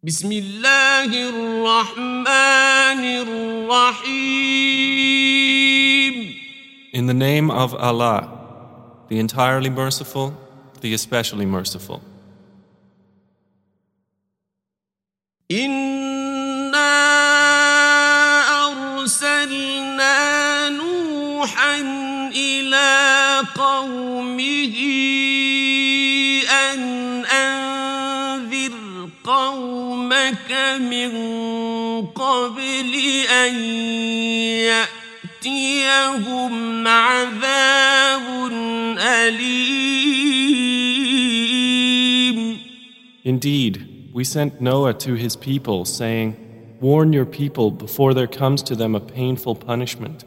بسم الله الرحمن الرحيم In the name of Allah, the entirely merciful, the especially merciful. إنا أرسلنا نوحا إلى قومه من قبل أن يأتيهم عذاب أليم Indeed, we sent Noah to his people, saying, Warn your people before there comes to them a painful punishment.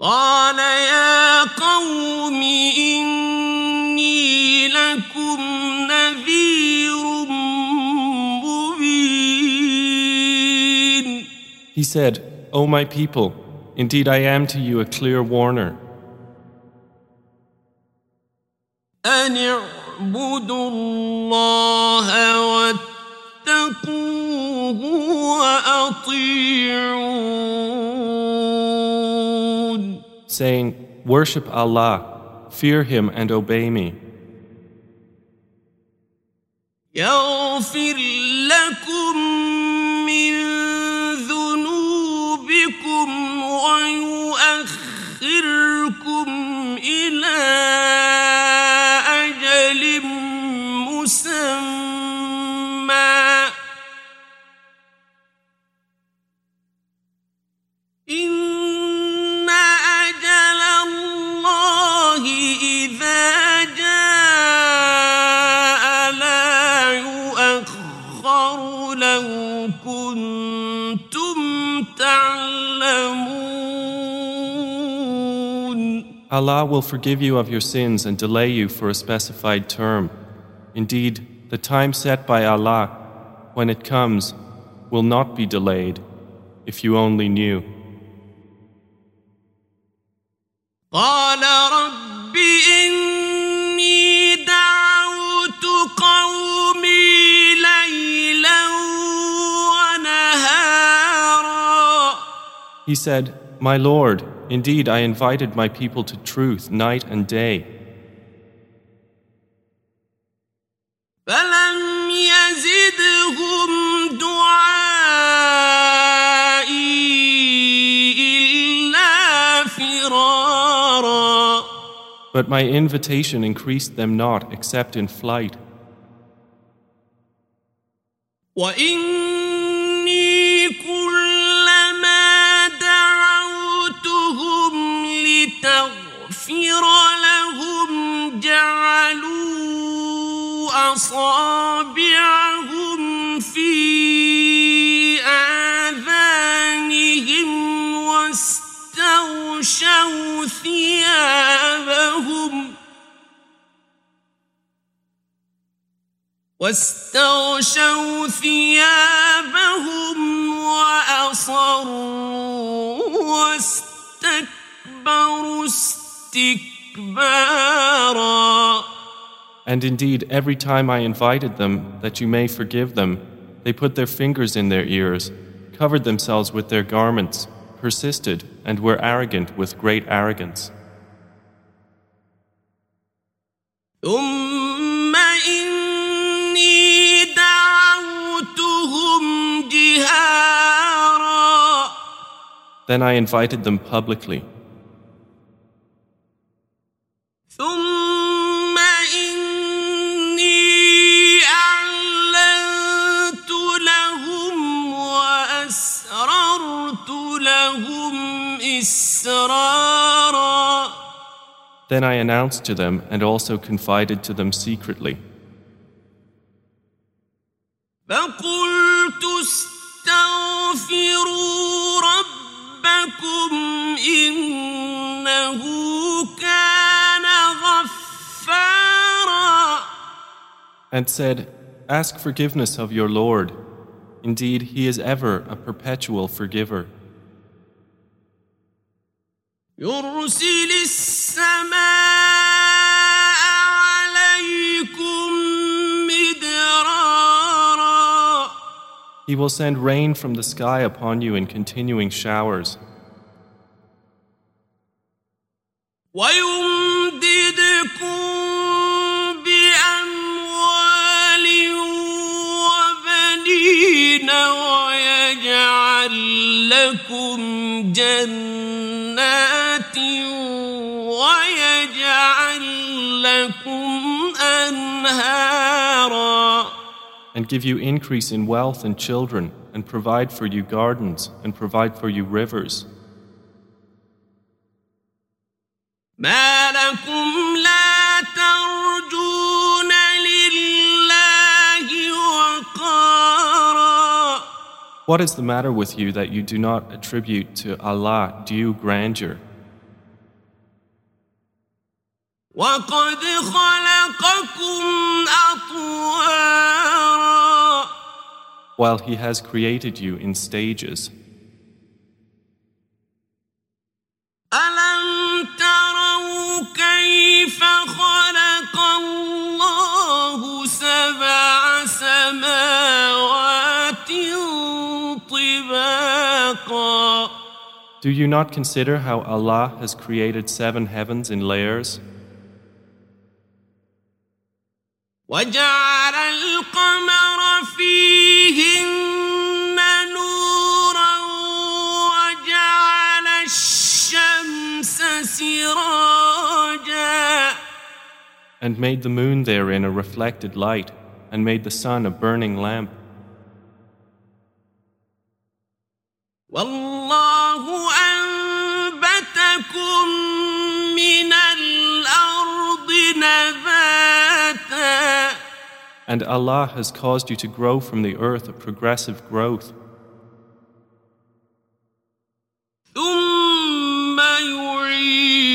قال يا قوم إني لكم He said, O my people, indeed I am to you a clear warner. أن اعبدوا الله واتقوه وأطيعون saying, Worship Allah, fear Him and obey me. يغفر لكم Allah will forgive you of your sins and delay you for a specified term. Indeed, the time set by Allah, when it comes, will not be delayed, if you only knew. He said, My Lord, indeed I invited my people to truth night and day, فلم يزدهم دعائي إلا فرارا but my invitation increased them not except in flight. وإني واستغشوا ثيابهم واستغشوا ثيابهم وأصروا واستكبروا استكبارا And indeed, every time I invited them that you may forgive them, they put their fingers in their ears, covered themselves with their garments, persisted, and were arrogant with great arrogance. Then I invited them publicly. Then I announced to them and also confided to them secretly. And said, Ask forgiveness of your Lord. Indeed, He is ever a perpetual forgiver. يرسل السماء عليكم مدرارا He will send rain from the sky upon you in continuing showers. ويمددكم بأموال وبنين ويجعل لكم جنات and give you increase in wealth and children, and provide for you gardens, and provide for you rivers. ما لكم لا ترجون لله وقارا What is the matter with you that you do not attribute to Allah due grandeur? وقد خلقكم أطوارا while He has created you in stages. ألم تروا كيف خلق الله سبع سماوات طباقا Do you not consider how Allah has created seven heavens in layers? وجعل القمر فيهن نورا وجعل الشمس سراجا And made the moon therein a reflected light, and made the sun a burning lamp. والله And Allah has caused you to grow from the earth a progressive growth. ثم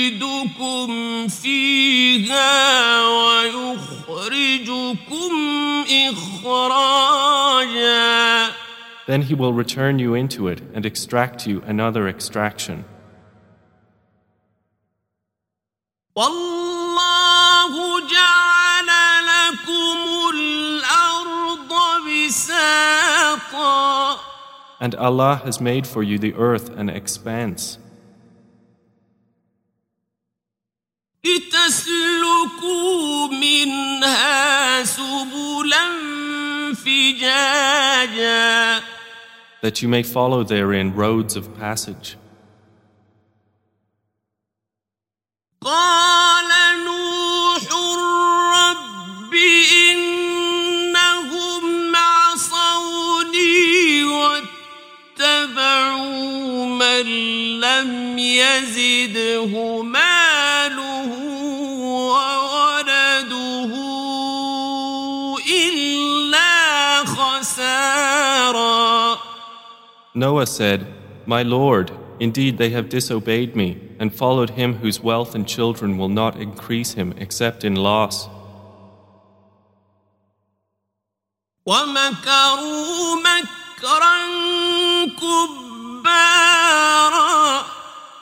يعيدكم فيها ويخرجكم إخراجا Then He will return you into it and extract you another extraction. والله And Allah has made for you the earth an expanse, لتسلكوا منها سبلا فجاجا that you may follow therein roads of passage. يزده ماله وولده إلا خسارا Noah said, My Lord, indeed they have disobeyed me and followed him whose wealth and children will not increase him except in loss. ومكروا مكرا كبارا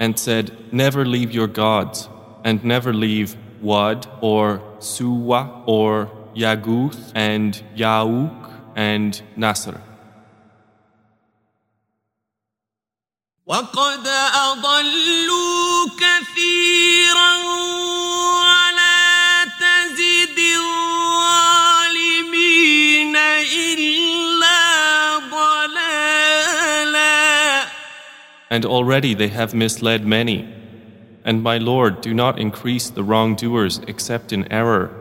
And said, Never leave your gods, and never leave Wad or Suwa or Yaguth and Yauk and Nasr. وقد أضلوا And already they have misled many. And my Lord, do not increase the wrongdoers except in error.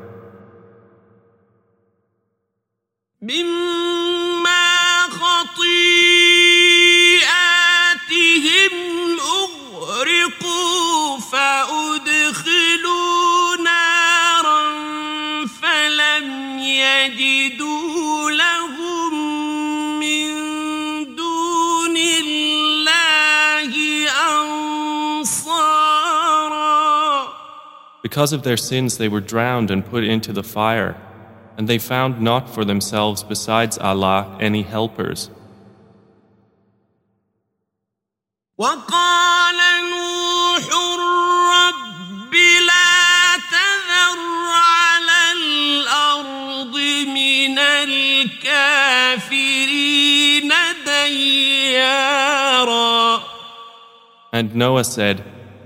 Because of their sins, they were drowned and put into the fire, and they found not for themselves besides Allah any helpers. وقال نوح رب لا تذر على الأرض من الكافرين ديارا And Noah said,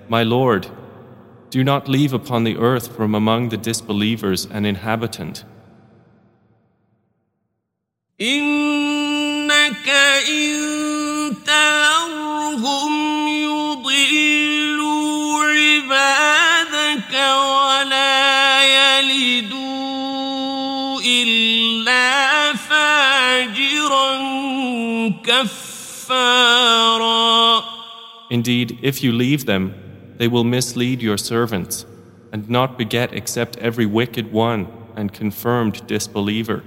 My Lord, do not leave upon the earth from among the disbelievers an inhabitant. إنك إن تذرهم يضلوا عبادك ولا يلدوا إلا فاجرا كفارا Indeed, if you leave them, they will mislead your servants and not beget except every wicked one and confirmed disbeliever.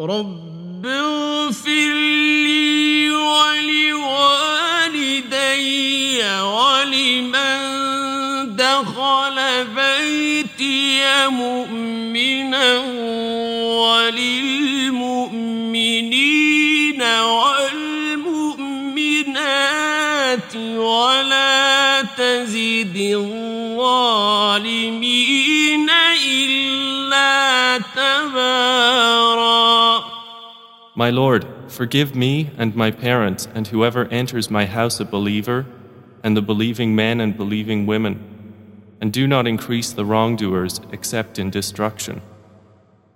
رب اغفر لي ولوالدي ولمن دخل بيتي مؤمنا وللمؤمنين ولا تزد الظالمين إلا تبارا My Lord, forgive me and my parents and whoever enters my house a believer, and the believing men and believing women, and do not increase the wrongdoers except in destruction.